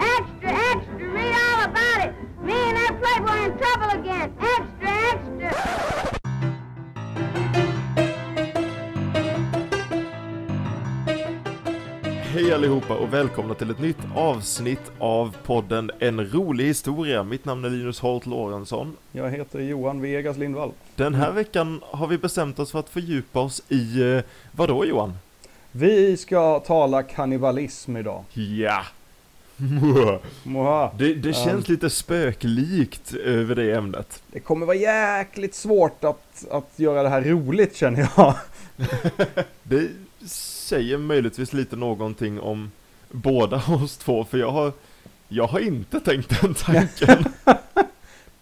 Extra, extra, read all about it. Me and that playboy in trouble again. Extra, extra. Hej allihopa och välkomna till ett nytt avsnitt av podden En rolig historia. Mitt namn är Linus Holt Lorentzon. Jag heter Johan Vegas Lindvall. Den här veckan har vi bestämt oss för att fördjupa oss i, eh, vadå Johan? Vi ska tala kannibalism idag. Ja! Det, det känns lite spöklikt över det ämnet. Det kommer vara jäkligt svårt att, att göra det här roligt känner jag. Det säger möjligtvis lite någonting om båda oss två, för jag har, jag har inte tänkt den tanken.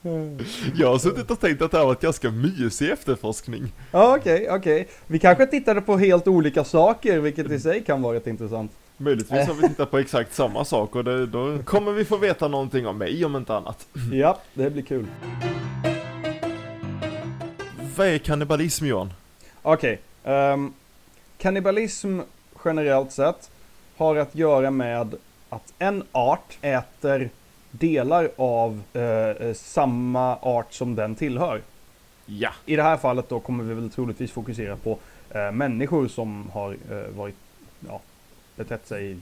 Jag har suttit och tänkt att det här var ett ganska mysig efterforskning. Ja, okej, okej. Vi kanske tittade på helt olika saker, vilket i sig kan vara rätt intressant. Möjligtvis har vi tittat på exakt samma sak och det, då kommer vi få veta någonting om mig om inte annat. Ja, det blir kul. Vad är kannibalism Johan? Okej. ehm, kannibalism generellt sett har att göra med att en art äter delar av eh, eh, samma art som den tillhör. Ja. I det här fallet då kommer vi väl troligtvis fokusera på eh, människor som har eh, varit, ja, betett sig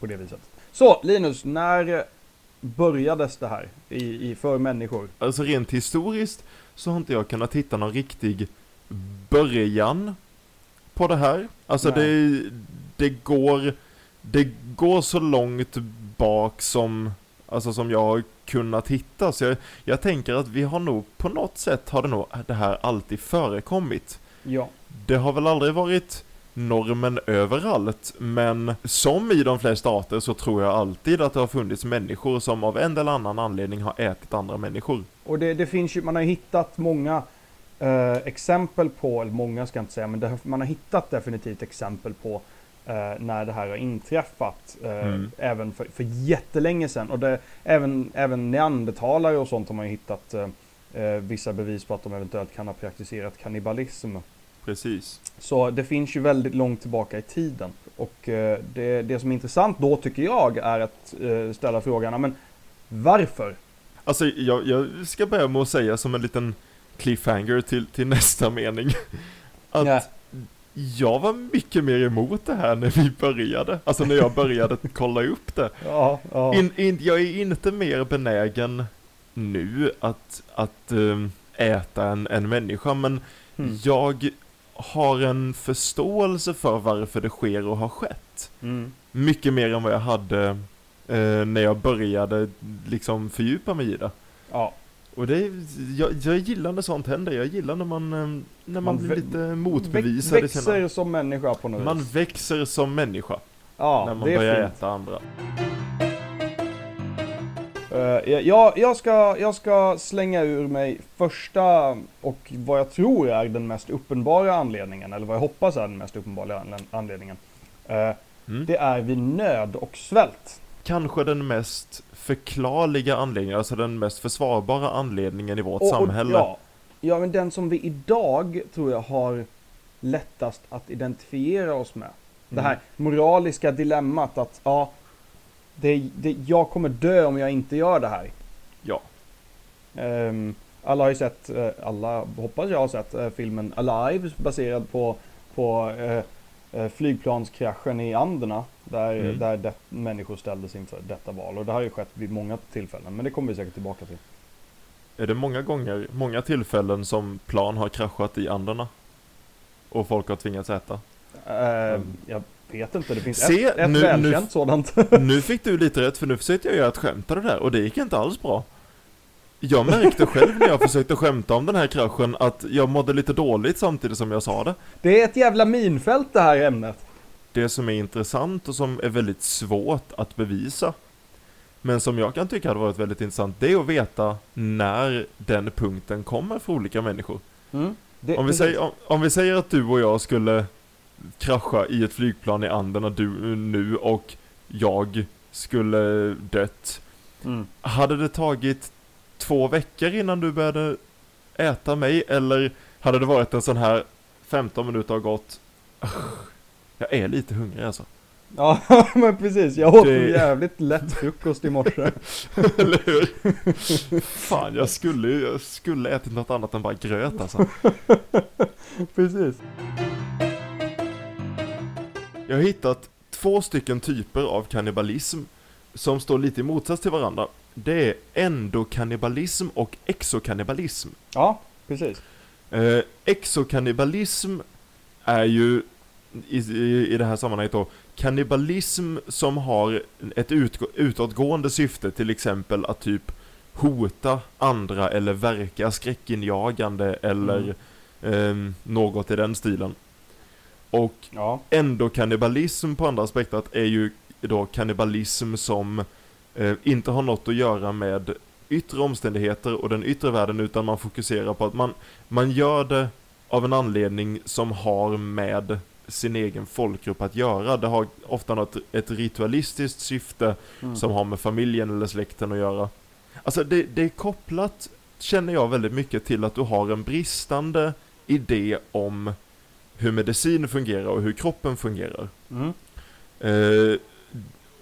på det viset. Så Linus, när börjades det här i, i för människor? Alltså rent historiskt så har inte jag kunnat hitta någon riktig början på det här. Alltså det, det går, det går så långt bak som, alltså som jag har kunnat hitta. Så jag, jag tänker att vi har nog, på något sätt har det nog det här alltid förekommit. Ja. Det har väl aldrig varit normen överallt, men som i de flesta arter så tror jag alltid att det har funnits människor som av en eller annan anledning har ätit andra människor. Och det, det finns ju, man har hittat många eh, exempel på, eller många ska jag inte säga, men det, man har hittat definitivt exempel på när det här har inträffat. Eh, Mm. Även för, för jättelänge sedan. Och det, även, även neandertalare och sånt har man ju hittat eh, eh, vissa bevis på att de eventuellt kan ha praktiserat kannibalism. Precis. Så det finns ju väldigt långt tillbaka i tiden. Och eh, det, det som är intressant då tycker jag är att eh, ställa frågan, men varför? Alltså jag, jag ska börja med att säga som en liten cliffhanger till, till nästa mening. Att Ja. Jag var mycket mer emot det här när vi började. Alltså när jag började kolla upp det. Ja, ja. In, in, jag är inte mer benägen nu att, att ehm, äta en, en människa, men Mm. jag har en förståelse för varför det sker och har skett. Mm. Mycket mer än vad jag hade eh, när jag började liksom fördjupa mig i det. ja. Och det jag, jag gillar när sånt händer, jag gillar när man, eh, när man, Man blir lite motbevisad växer sina... som människa på något Man vis. växer som människa Ja, när man det börjar är fint. äta andra. Uh, jag, jag, ska, jag ska slänga ur mig första och vad jag tror är den mest uppenbara anledningen, eller vad jag hoppas är den mest uppenbara anled- anledningen. Eh, Mm. det är vid nöd och svält. Kanske den mest förklarliga anledningen, alltså den mest försvarbara anledningen i vårt Och- och- samhälle. ja, ja, men den som vi idag tror jag har lättast att identifiera oss med. Det här moraliska dilemmat att ja, det, det, jag kommer dö om jag inte gör det här. Ja. Ehm, alla har ju sett, eh, alla hoppas jag har sett eh, filmen Alive baserad på, på eh, flygplanskraschen i Anderna. Där, Mm. där det, människor ställdes inför detta val. Och det har ju skett vid många tillfällen. Men det kommer vi säkert tillbaka till. Är det många gånger, många tillfällen som plan har kraschat i Anderna? Och folk har tvingats äta? Ehm, Jag vet inte, det finns Se, ett, ett nu- välkänt nu- sådant. Nu fick du lite rätt, för nu försökte jag göra ett skämt av det där, och det gick inte alls bra. Jag märkte själv när jag försökte skämta om den här kraschen att jag mådde lite dåligt samtidigt som jag sa det. Det är ett jävla minfält det här ämnet. Det som är intressant och som är väldigt svårt att bevisa, men som jag kan tycka hade varit väldigt intressant, det är att veta när den punkten kommer för olika människor. Mm. Det, Om vi, säger, om, om vi säger att du och jag skulle krascha i ett flygplan i Anderna du nu och jag skulle dött. Mm. Hade det tagit två veckor innan du började äta mig eller hade det varit en sån här 15 minuter har gått Jag är lite hungrig alltså Ja, men precis. Jag åt Det- en jävligt lätt frukost i morse. Eller hur? Fan, jag skulle, ju- jag skulle ätit något annat än bara gröt alltså. precis. Jag har hittat två stycken typer av kannibalism som står lite i motsats till varandra. Det är endokannibalism och exokannibalism. Ja, precis. Eh, exokannibalism är ju i, i, i det här sammanhanget då kannibalism som har ett utåtgående syfte, till exempel att typ hota andra eller verka skräckinjagande eller ehm, något i den stilen. Och Ja. endokannibalism på andra aspektet är ju då kannibalism som eh, inte har något att göra med yttre omständigheter och den yttre världen utan man fokuserar på att man, man gör det av en anledning som har med sin egen folkgrupp att göra. Det har ofta något, ett ritualistiskt syfte Mm. som har med familjen eller släkten att göra. Alltså det, det är kopplat, känner jag väldigt mycket till att du har en bristande idé om hur medicin fungerar och hur kroppen fungerar. Mm. Eh,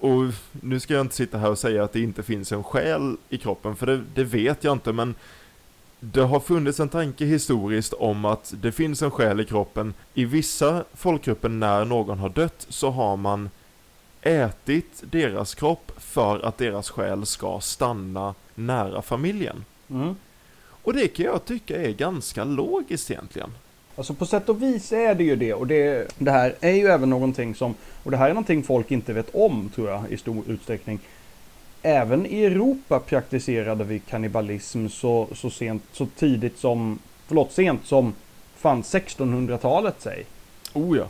och nu ska jag inte sitta här och säga att det inte finns en själ i kroppen, för det, det vet jag inte, men det har funnits en tanke historiskt om att det finns en själ i kroppen. I vissa folkgrupper när någon har dött så har man ätit deras kropp för att deras själ ska stanna nära familjen. Mm. Och det kan jag tycka är ganska logiskt egentligen. Alltså på sätt och vis är det ju det och det, det här är ju även någonting som, och det här är någonting folk inte vet om tror jag i stor utsträckning. Även i Europa praktiserade vi kannibalism så, så sent, så tidigt som, förlåt sent som fan 1600-talet säg. Oh ja.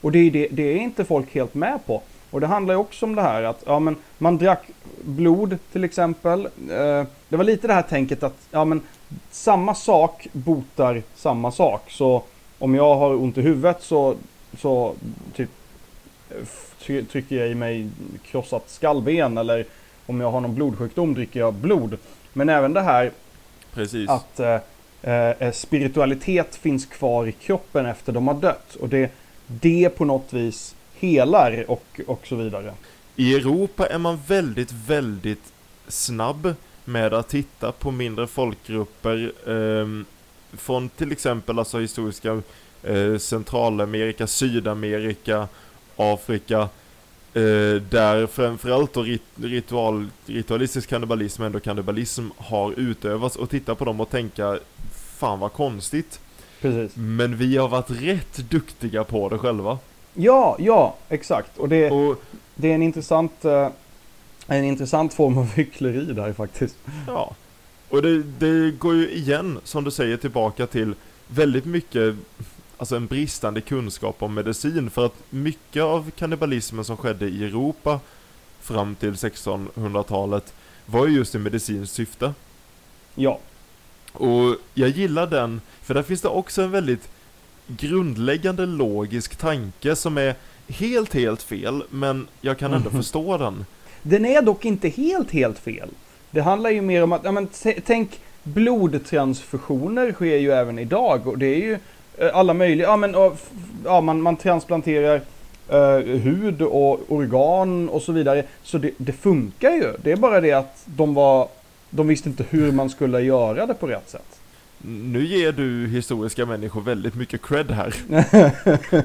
Och det är, det, det är inte folk helt med på. Och det handlar ju också om det här att ja, men man drack blod till exempel. Eh, det var lite det här tänket att ja, men samma sak botar samma sak. Så om jag har ont i huvudet så, så typ try- trycker jag i mig krossat skallben eller om jag har någon blodsjukdom dricker jag blod. Men även det här Precis. att eh, eh, spiritualitet finns kvar i kroppen efter de har dött. Och det, det på något vis helar och, och så vidare. I Europa är man väldigt, väldigt snabb med att titta på mindre folkgrupper ehm, från till exempel alltså historiska eh, Centralamerika, Sydamerika, Afrika eh, där framförallt då rit, ritual, ritualistisk kannibalism, ändå kannibalism har utövats och titta på dem och tänka fan vad konstigt. Precis. Men vi har varit rätt duktiga på det själva. Ja, ja, exakt. Och det, Och det är en intressant, eh, en intressant form av hyckleri där faktiskt. Ja. Och det, det går ju igen, som du säger, tillbaka till väldigt mycket, alltså en bristande kunskap om medicin. För att mycket av kannibalismen som skedde i Europa fram till 1600-talet var ju just i medicinskt syfte. Ja, Och jag gillar den, för där finns det också en väldigt grundläggande logisk tanke som är helt, helt fel, men jag kan ändå förstå den. Den är dock inte helt, helt fel. Det handlar ju mer om att, ja men tänk blodtransfusioner sker ju även idag och det är ju alla möjliga, ja men ja, man, man transplanterar eh, hud och organ och så vidare. Så det, det funkar ju. Det är bara det att de var, de visste inte hur man skulle göra det på rätt sätt. Nu ger du historiska människor väldigt mycket cred här.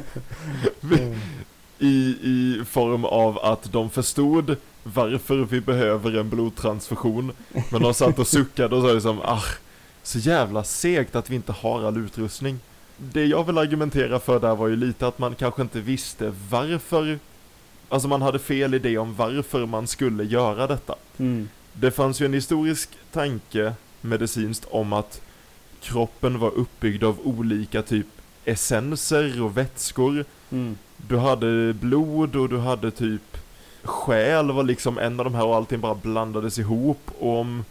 I, I form av att de förstod varför vi behöver en blodtransfusion. Men de satt och suckade och sa liksom, ah, så jävla segt att vi inte har all utrustning. Det jag vill argumentera för där var ju lite att man kanske inte visste varför, alltså man hade fel idé om varför man skulle göra detta. Mm. Det fanns ju en historisk tanke medicinskt om att kroppen var uppbyggd av olika typ essenser och vätskor. Mm. Du hade blod och du hade typ själ var liksom en av de här och allting bara blandades ihop och om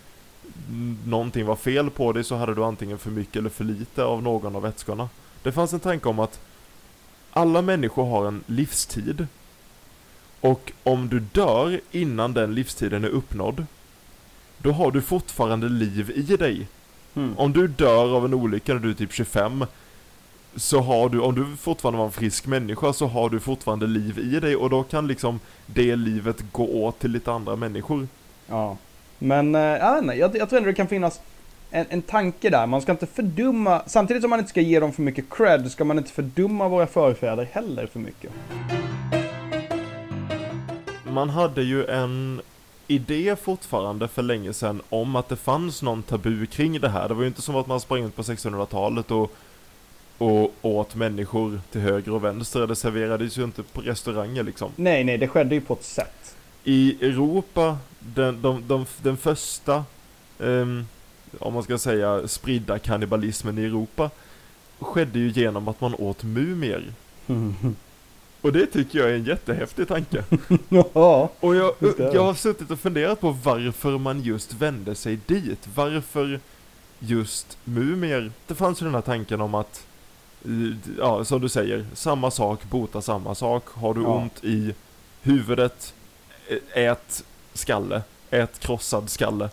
någonting var fel på dig så hade du antingen för mycket eller för lite av någon av vätskorna. Det fanns en tanke om att alla människor har en livstid och om du dör innan den livstiden är uppnådd då har du fortfarande liv i dig. Mm. Om du dör av en olycka när du är typ 25 så har du, om du fortfarande var en frisk människa så har du fortfarande liv i dig och då kan liksom det livet gå åt till lite andra människor. Ja. Men eh, jag vet inte, jag, jag tror ändå det kan finnas en, en tanke där. Man ska inte fördumma, samtidigt som man inte ska ge dem för mycket cred, ska man inte fördumma våra förfäder heller för mycket. Man hade ju en idé fortfarande för länge sedan om att det fanns någon tabu kring det här. Det var ju inte som att man sprang ut på 1600-talet och, och åt människor till höger och vänster. Det serverades ju inte på restauranger liksom. Nej, nej, det skedde ju på ett sätt. I Europa, den, de, de, den första, um, om man ska säga spridda kannibalismen i Europa, skedde ju genom att man åt mumier. Och det tycker jag är en jättehäftig tanke. ja. Och jag, jag har suttit och funderat på varför man just vände sig dit. Varför just mumier? Det fanns ju den här tanken om att, eh, ja som du säger, samma sak botar samma sak. Har du Ja. ont i huvudet, ät skalle. Ät krossad skalle.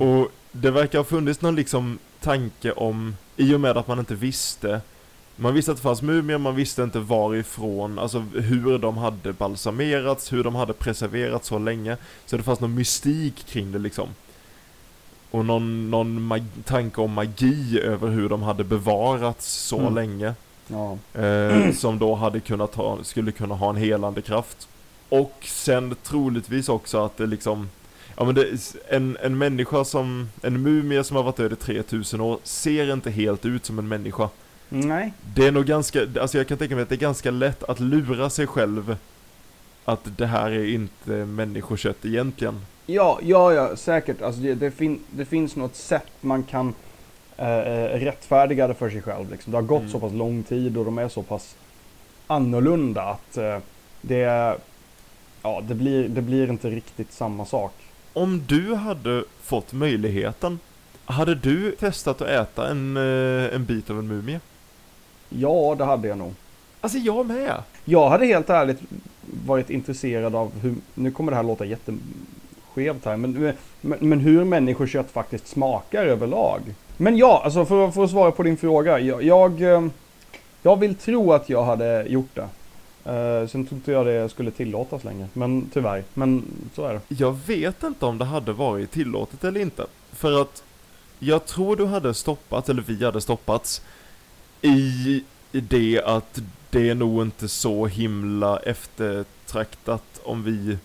Och det verkar ha funnits någon liksom tanke om, i och med att man inte visste man visste att det fanns mumier, man visste inte varifrån, alltså hur de hade balsamerats, hur de hade preserverats så länge. Så det fanns någon mystik kring det liksom. Och någon, någon tanke om magi över hur de hade bevarats så Mm. länge. ja. Eh, som då hade kunnat ha, skulle kunna ha en helande kraft. Och sen troligtvis också att det liksom Ja men det, en, en människa som, en mumie som har varit död i 3000 år ser inte helt ut som en människa. Nej. Det är nog ganska, alltså jag kan tänka mig att det är ganska lätt att lura sig själv att det här är inte människokött egentligen. Ja, ja, ja, säkert. Alltså det, det, fin, det finns något sätt man kan eh, eh, rättfärdiga det för sig själv. Liksom. Det har gått Mm. så pass lång tid och de är så pass annorlunda att eh, det, ja, det, blir, det blir inte riktigt samma sak. Om du hade fått möjligheten, hade du testat att äta en, eh, en bit av en mumie? Ja, det hade jag nog. Alltså jag med! Jag hade helt ärligt varit intresserad av hur, nu kommer det här låta jätteskevt här, men, men, men hur människokött faktiskt smakar överlag. Men ja, alltså för, för att svara på din fråga. Jag, jag, eh, jag vill tro att jag hade gjort det. Uh, sen tror inte jag det skulle tillåtas längre, men tyvärr. Men så är det. Jag vet inte om det hade varit tillåtet eller inte. För att jag tror du hade stoppat, eller vi hade stoppats, i det att det är nog inte så himla eftertraktat om vi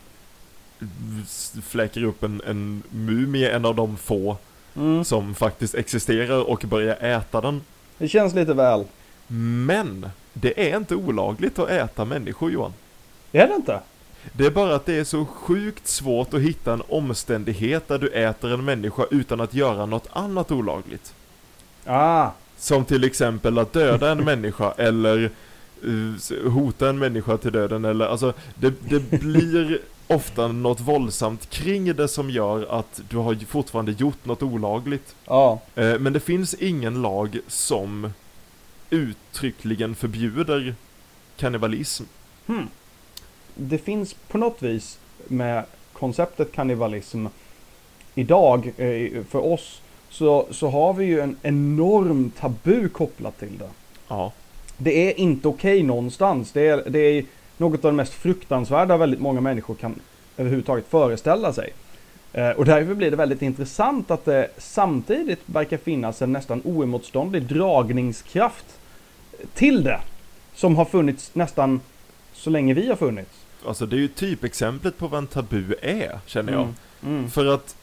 fläker upp en, en mumie, en av de få Mm. som faktiskt existerar och börjar äta den. Det känns lite väl. Men det är inte olagligt att äta människor Johan. Är det inte? Det är bara att det är så sjukt svårt att hitta en omständighet där du äter en människa utan att göra något annat olagligt. Ah, Som till exempel att döda en människa eller eh, hota en människa till döden eller alltså det, det blir ofta något våldsamt kring det som gör att du har fortfarande gjort något olagligt. ja. Eh, Men det finns ingen lag som uttryckligen förbjuder kannibalism. Hmm. Det finns på något vis med konceptet kannibalism idag eh, för oss så, så har vi ju en enorm tabu kopplat till det. Ja. Det är inte okej någonstans. Det är, det är något av det mest fruktansvärda väldigt många människor kan överhuvudtaget föreställa sig. Eh, och därför blir det väldigt intressant att det samtidigt verkar finnas en nästan oemotståndlig dragningskraft till det. Som har funnits nästan så länge vi har funnits. Alltså det är ju typexemplet på vad en tabu är, känner jag. Mm. Mm. För att,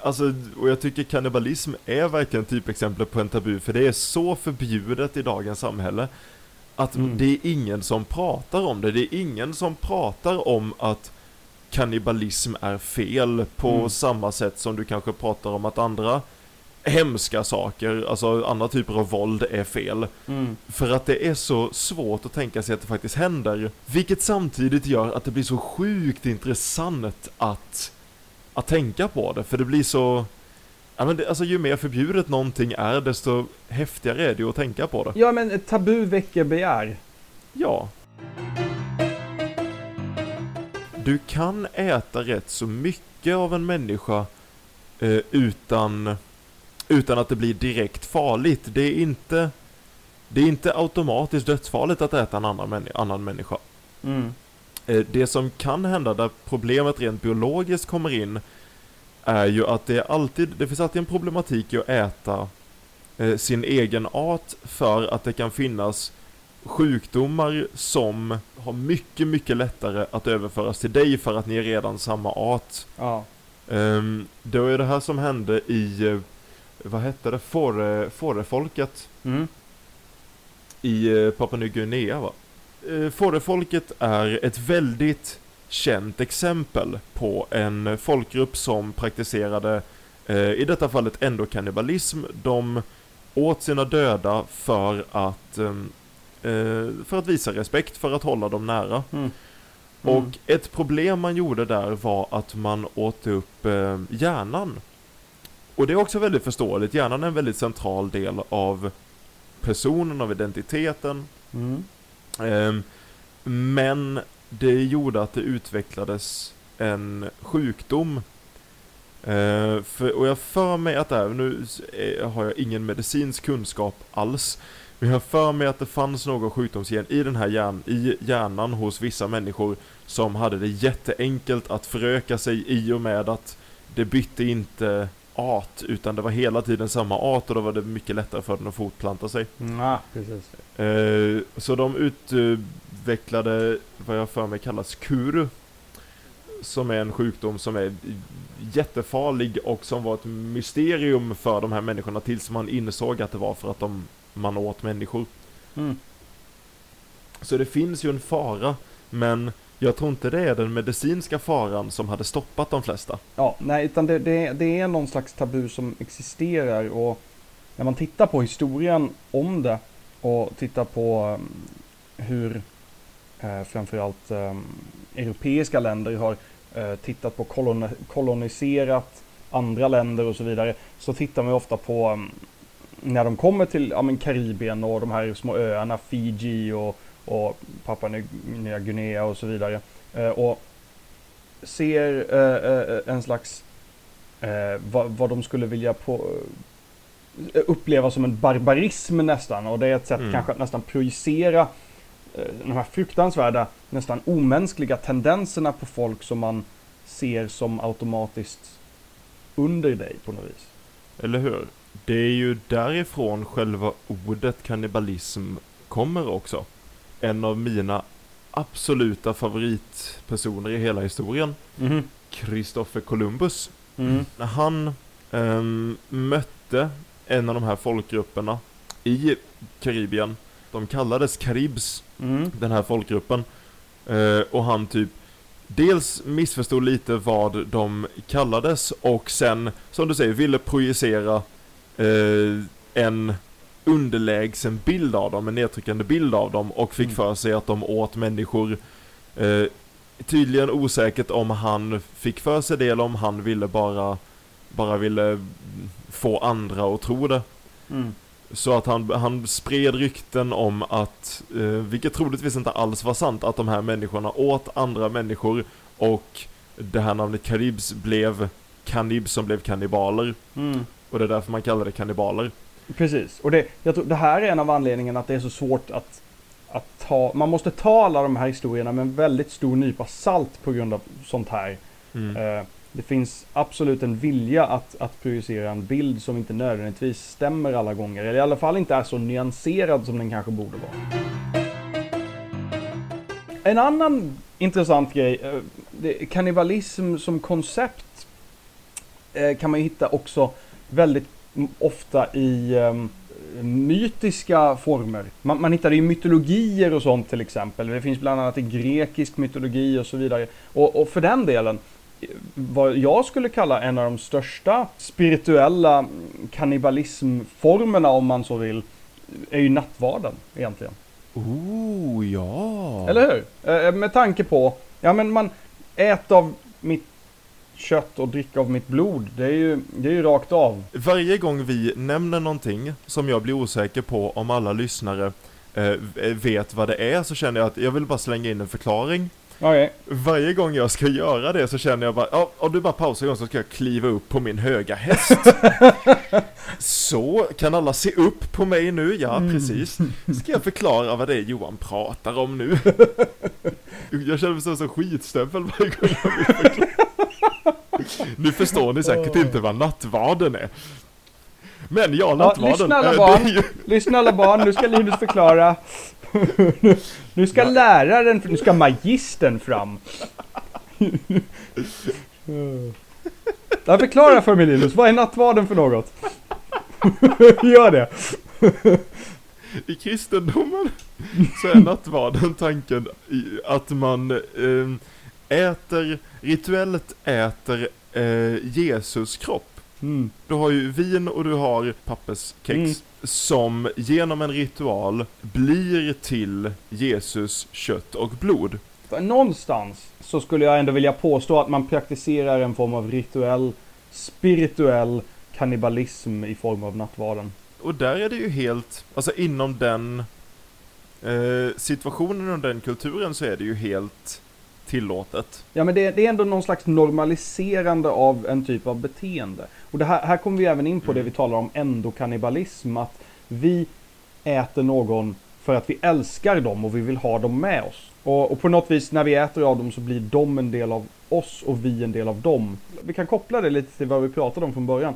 alltså, och jag tycker kannibalism är verkligen typexemplet på en tabu, för det är så förbjudet i dagens samhälle. Att Mm. det är ingen som pratar om det, det är ingen som pratar om att kannibalism är fel på Mm. samma sätt som du kanske pratar om att andra hemska saker, alltså andra typer av våld är fel. Mm. För att det är så svårt att tänka sig att det faktiskt händer. Vilket samtidigt gör att det blir så sjukt intressant att, att tänka på det. För det blir så... Ja, men det, alltså ju mer förbjudet någonting är, desto häftigare är det ju att tänka på det. Ja men tabu väcker begär. Ja. Du kan äta rätt så mycket av en människa eh, utan, utan att det blir direkt farligt. Det är inte det är inte automatiskt dödsfarligt att äta en annan, männi- annan människa. Mm. Eh, Det som kan hända där problemet rent biologiskt kommer in är ju att det är alltid, det finns alltid en problematik i att äta eh, sin egen art för att det kan finnas sjukdomar som har mycket, mycket lättare att överföras till dig för att ni är redan samma art. Ja. Um, det var ju det här som hände i, eh, vad hette det, Fåre, Fårefolket Mm. i eh, Papua Nya Guinea va? Eh, Fårefolket är ett väldigt känt exempel på en folkgrupp som praktiserade, i detta fallet endokannibalism. De åt sina döda för att, ehm, eh, för att visa respekt, för att hålla dem nära. Mm. Och ett problem man gjorde där var att man åt upp eh, hjärnan. Och det är också väldigt förståeligt, hjärnan är en väldigt central del av personen, av identiteten. Mm. Ehm, men det gjorde att det utvecklades en sjukdom. Eh, för, och jag för mig att det här, nu eh, har jag ingen medicinsk kunskap alls. Men jag har för mig att det fanns någon sjukdomsgen i den här hjärn, i hjärnan hos vissa människor som hade det jätteenkelt att föröka sig i och med att det bytte inte art, utan det var hela tiden samma art och då var det mycket lättare för den att fortplanta sig. Mm. Ja, precis. Eh, så de utvecklade vad jag för mig kallas kuru. Som är en sjukdom som är jättefarlig och som var ett mysterium för de här människorna tills man insåg att det var för att de, man åt människor. Mm. Så det finns ju en fara, men jag tror inte det är den medicinska faran som hade stoppat de flesta. Ja, nej, utan det, det, det är någon slags tabu som existerar och när man tittar på historien om det och tittar på um, hur eh, framförallt um, europeiska länder har eh, tittat på kolon koloniserat andra länder och så vidare så tittar man ofta på um, när de kommer till ja, men Karibien och de här små öarna Fiji och, och Papua Nya Guinea och så vidare. Eh, och ser eh, eh, en slags eh, vad, vad de skulle vilja på, eh, uppleva som en barbarism nästan och det är ett sätt Mm. kanske att nästan projicera eh, de här fruktansvärda, nästan omänskliga tendenserna på folk som man ser som automatiskt under dig på något vis. Eller hur? Det är ju därifrån själva ordet kannibalism kommer också. En av mina absoluta favoritpersoner i hela historien. Christopher Columbus. Mm. När han ehm, mötte en av de här folkgrupperna i Karibien, de kallades Karibs, Mm. den här folkgruppen, eh, och han typ dels missförstod lite vad de kallades och sen, som du säger, ville projicera eh, en underlägsen bild av dem, en nedtryckande bild av dem och fick Mm. för sig att de åt människor. Eh, tydligen osäkert om han fick för sig det eller om han ville bara, bara ville få andra att tro det. Mm. Så att han, han spred rykten om att, eh, vilket troligtvis inte alls var sant, att de här människorna åt andra människor och det här namnet Karibs blev kannib som blev kannibaler. Mm. Och det är därför man kallar det kannibaler. Precis, och det, jag tror, det här är en av anledningarna att det är så svårt att, att ta, man måste ta alla de här historierna med en väldigt stor nypa salt på grund av sånt här. Mm. Eh, det finns absolut en vilja att, att projicera en bild som inte nödvändigtvis stämmer alla gånger, eller i alla fall inte är så nyanserad som den kanske borde vara. En annan intressant grej, eh, kannibalism som koncept eh, kan man ju hitta också väldigt ofta i ehm, mytiska former. Man, man hittar det i mytologier och sånt till exempel. Det finns bland annat i grekisk mytologi och så vidare. Och, och för den delen, eh, vad jag skulle kalla en av de största spirituella mm, kannibalismformerna om man så vill, är ju nattvarden egentligen. Oh, ja! Eller hur? Eh, med tanke på, ja men man äter av mitt kött och dricker av mitt blod. Det är ju, det är ju rakt av. Varje gång vi nämner någonting som jag blir osäker på om alla lyssnare eh, vet vad det är så känner jag att jag vill bara slänga in en förklaring. Okej. Varje gång jag ska göra det så känner jag bara, ja, om du bara pausar en gång så ska jag kliva upp på min höga häst. så, kan alla se upp på mig nu? Ja, precis. Ska jag förklara vad det är Johan pratar om nu? Jag känner mig som en skitstövel varje gång jag vill förklara. Nu förstår ni säkert inte vad nattvarden är. Men ja, nattvarden. lyssna alla eh, barn. ju- Lyssna alla barn, nu ska Linus förklara. nu ska Ja. läraren, nu ska magistern fram. Jag förklara för mig Linus, vad är nattvarden för något? Gör det. I kristendomen så är nattvarden tanken att man eh, äter, rituellt äter eh, Jesus kropp. Mm. Du har ju vin och du har papperskex Mm. som genom en ritual blir till Jesus kött och blod. Någonstans så skulle jag ändå vilja påstå att man praktiserar en form av rituell, spirituell kannibalism i form av nattvarden. Och där är det ju helt, alltså inom den eh, situationen och den kulturen så är det ju helt tillåtet. Ja men det, det är ändå någon slags normaliserande av en typ av beteende. Och det här, här kommer vi även in på det vi talar om endokannibalism. Att vi äter någon för att vi älskar dem och vi vill ha dem med oss. Och, och på något vis när vi äter av dem så blir de en del av oss och vi en del av dem. Vi kan koppla det lite till vad vi pratade om från början.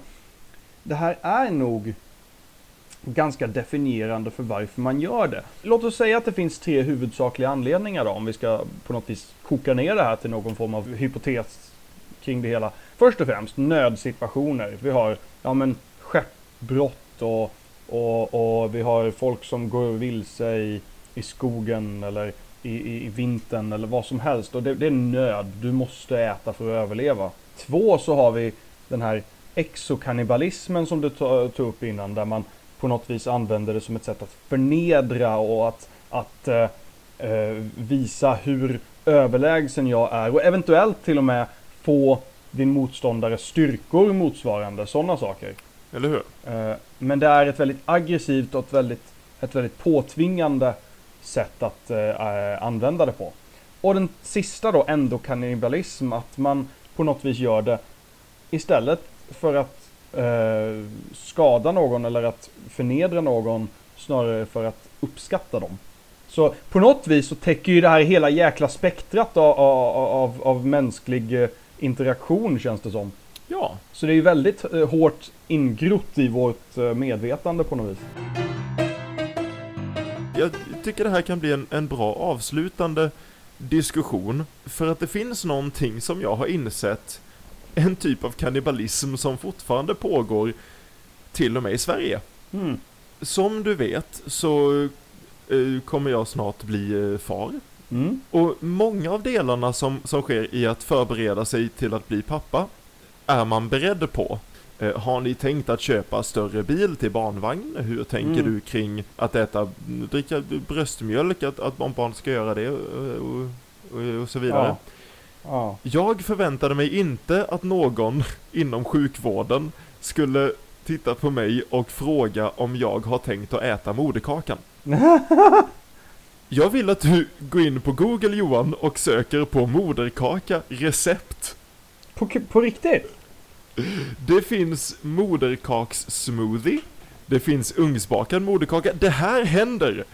Det här är nog ganska definierande för varför man gör det. Låt oss säga att det finns tre huvudsakliga anledningar då, om vi ska på något vis koka ner det här till någon form av hypotes kring det hela. Först och främst nödsituationer. Vi har ja, men, skeppsbrott och, och, och vi har folk som går vilse i, i skogen eller i, i, i vintern eller vad som helst. Och det, det är nöd. Du måste äta för att överleva. Två så har vi den här exokannibalismen som du tog upp innan där man på något vis använder det som ett sätt att förnedra och att, att eh, eh, visa hur överlägsen jag är och eventuellt till och med få din motståndare styrkor motsvarande sådana saker. Eller hur? Eh, Men det är ett väldigt aggressivt och ett väldigt, ett väldigt påtvingande sätt att eh, eh, använda det på. Och den sista då, endokannibalism, att man på något vis gör det istället för att eh, skada någon eller att förnedra någon, snarare för att uppskatta dem. Så på något vis så täcker ju det här hela jäkla spektrat av, av, av, mänsklig eh, interaktion känns det som. Ja, Så det är ju väldigt eh, hårt ingrott i vårt eh, medvetande på något vis. jag tycker det här kan bli en, en bra avslutande diskussion. För att det finns någonting som jag har insett, en typ av kannibalism som fortfarande pågår till och med i Sverige. Mm. Som du vet så eh, kommer jag snart bli eh, far. Mm. Och många av delarna som, som sker i att förbereda sig till att bli pappa är man beredd på. Eh, har ni tänkt att köpa större bil till barnvagn? Hur tänker Mm. du kring att äta, dricka bröstmjölk, att, att barn ska göra det och, och, och, och så vidare. Ja. Ja. Jag förväntade mig inte att någon inom sjukvården skulle titta på mig och fråga om jag har tänkt att äta moderkakan. Jag vill att du går in på Google Johan och söker på moderkaka recept. På, på riktigt? Det finns moderkakssmoothie. Det finns ugnsbakad moderkaka. Det här händer!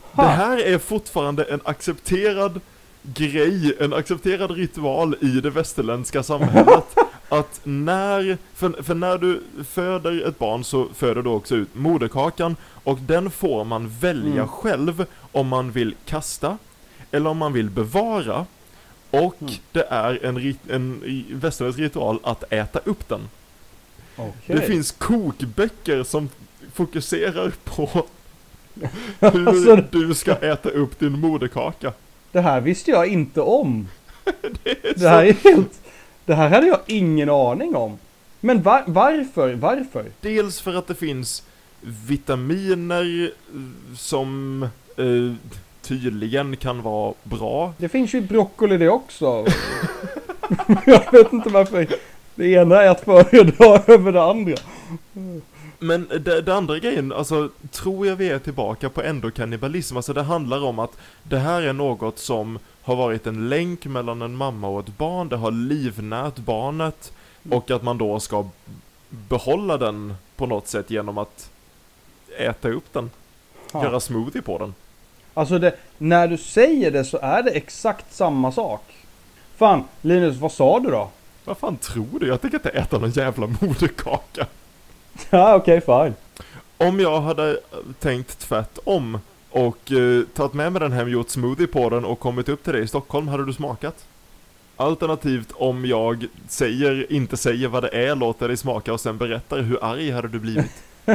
Ha. Det här är fortfarande en accepterad grej, en accepterad ritual i det västerländska samhället. Att när, för, för när du föder ett barn så föder du också ut moderkakan och den får man välja Mm. själv om man vill kasta eller om man vill bevara. Och Mm. det är en, rit- en västerländsk ritual att äta upp den. Okej. Det finns kokböcker som fokuserar på hur Alltså- du ska äta upp din moderkaka. Det här visste jag inte om. Det Det här är helt... Det här hade jag ingen aning om. Men var, varför? Varför? dels för att det finns vitaminer eh, som eh, tydligen kan vara bra. Det finns ju i broccoli det också. jag vet inte varför det ena är att föredra över det andra. Men det, andra grejen, alltså tror jag vi är tillbaka på endokannibalism. Alltså det handlar om att det här är något som har varit en länk mellan en mamma och ett barn, det har livnärt barnet Mm. och att man då ska behålla den på något sätt genom att äta upp den, Ja. göra smoothie på den. Alltså det, när du säger det så är det exakt samma sak. Fan, Linus, vad sa du då? Vad fan tror du? Jag tänker inte äta någon jävla moderkaka. Ja, okej, fine. Om jag hade tänkt tvärtom och eh, tagit med mig den hem, gjort smoothie på den och kommit upp till dig i Stockholm, hade du smakat? Alternativt om jag säger, inte säger vad det är, låter dig smaka och sen berättar hur arg hade du blivit?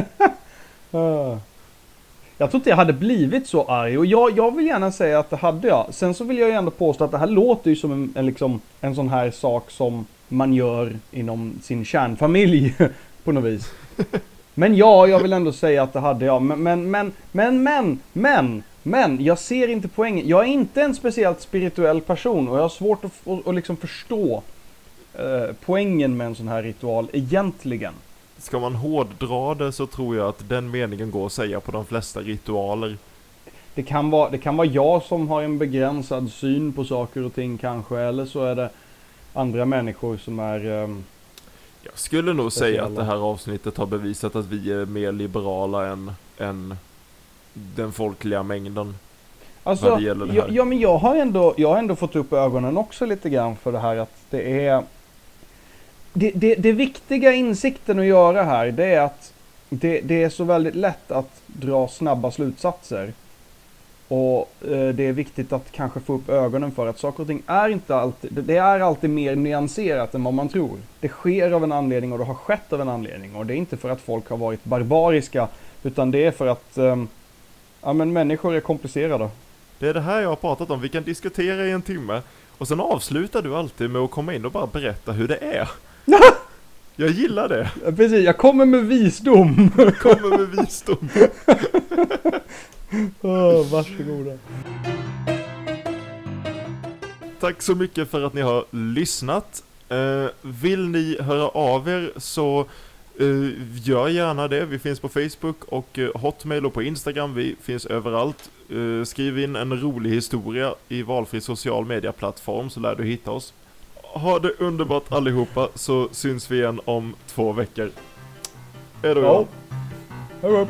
Jag tror inte jag hade blivit så arg och jag, jag vill gärna säga att det hade jag. Sen så vill jag ju ändå påstå att det här låter ju som en, en, liksom, en sån här sak som man gör inom sin kärnfamilj på något vis. Men ja, jag vill ändå säga att det hade jag. Men, men, men, men, men, men, men, jag ser inte poängen. Jag är inte en speciellt spirituell person och jag har svårt att, att, att liksom förstå eh, poängen med en sån här ritual egentligen. Ska man hårddra det så tror jag att den meningen går att säga på de flesta ritualer. Det kan, vara, det kan vara jag som har en begränsad syn på saker och ting kanske, eller så är det andra människor som är... ehm, Jag skulle nog säga att det här avsnittet har bevisat att vi är mer liberala än, än den folkliga mängden. Alltså, Vad det gäller det ja, ja men jag har, ändå, jag har ändå fått upp ögonen också lite grann för det här att det är... Det, det, det viktiga insikten att göra här, det är att det, det är så väldigt lätt att dra snabba slutsatser. Och eh, det är viktigt att kanske få upp ögonen för att saker och ting är inte alltid, det- är alltid mer nyanserat än vad man tror. Det sker av en anledning och det har skett av en anledning. Och det är inte för att folk har varit barbariska, utan det är för att ehm, ja, men människor är komplicerade. Det är det här jag har pratat om, vi kan diskutera i en timme och sen avslutar du alltid med att komma in och bara berätta hur det är. Jag gillar det, Precis, jag kommer med visdom. kommer med visdom. oh, varsågoda. Tack så mycket för att ni har lyssnat. Eh, vill ni höra av er så eh, gör gärna det. Vi finns på Facebook och eh, Hotmail och på Instagram. Vi finns överallt. Skriv in en rolig historia i valfri social media-plattform så lär du hitta oss. Ha det underbart allihopa så syns vi igen om två veckor. Hejdå! Ja. Hej då.